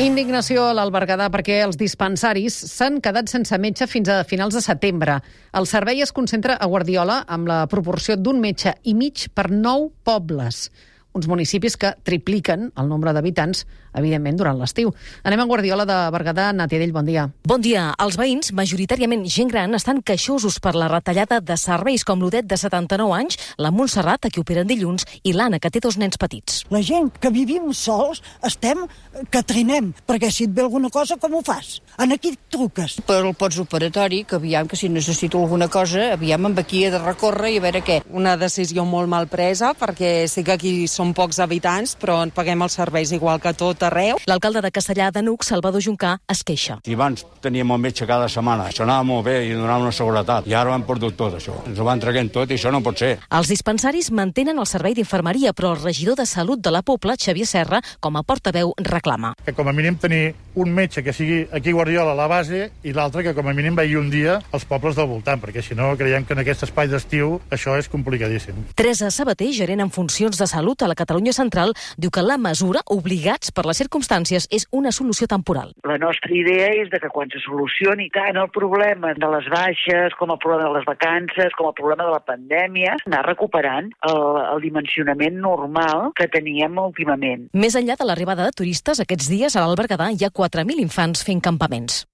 Indignació a l'Albergadà perquè els dispensaris s'han quedat sense metge fins a finals de setembre. El servei es concentra a Guardiola amb la proporció d'un metge i mig per nou pobles uns municipis que tripliquen el nombre d'habitants, evidentment, durant l'estiu. Anem a Guardiola de Berguedà. Nàtia Dell, bon dia. Bon dia. Els veïns, majoritàriament gent gran, estan queixosos per la retallada de serveis com l'Udet de 79 anys, la Montserrat, a qui operen dilluns, i l'Anna, que té dos nens petits. La gent que vivim sols estem que trinem, perquè si et ve alguna cosa, com ho fas? En aquí truques. Per el postoperatori, que aviam que si necessito alguna cosa, aviam amb aquí he de recórrer i a veure què. Una decisió molt mal presa, perquè sí que aquí som pocs habitants, però en paguem els serveis igual que tot arreu. L'alcalde de Castellà de Nuc, Salvador Juncà, es queixa. I abans teníem un metge cada setmana, això anava molt bé i donava una seguretat. I ara ho han perdut tot, això. Ens ho van traguent tot i això no pot ser. Els dispensaris mantenen el servei d'infermeria, però el regidor de Salut de la Pobla, Xavier Serra, com a portaveu, reclama. Que com a mínim tenir un metge que sigui aquí a Guardiola a la base i l'altre que com a mínim vegi un dia als pobles del voltant, perquè si no creiem que en aquest espai d'estiu això és complicadíssim. Teresa Sabater, gerent en funcions de salut a la Catalunya Central, diu que la mesura, obligats per les circumstàncies, és una solució temporal. La nostra idea és de que quan se solucioni tant el problema de les baixes, com el problema de les vacances, com el problema de la pandèmia, anar recuperant el, el dimensionament normal que teníem últimament. Més enllà de l'arribada de turistes, aquests dies a l'Albergadà hi ha 4.000 infants fent campaments.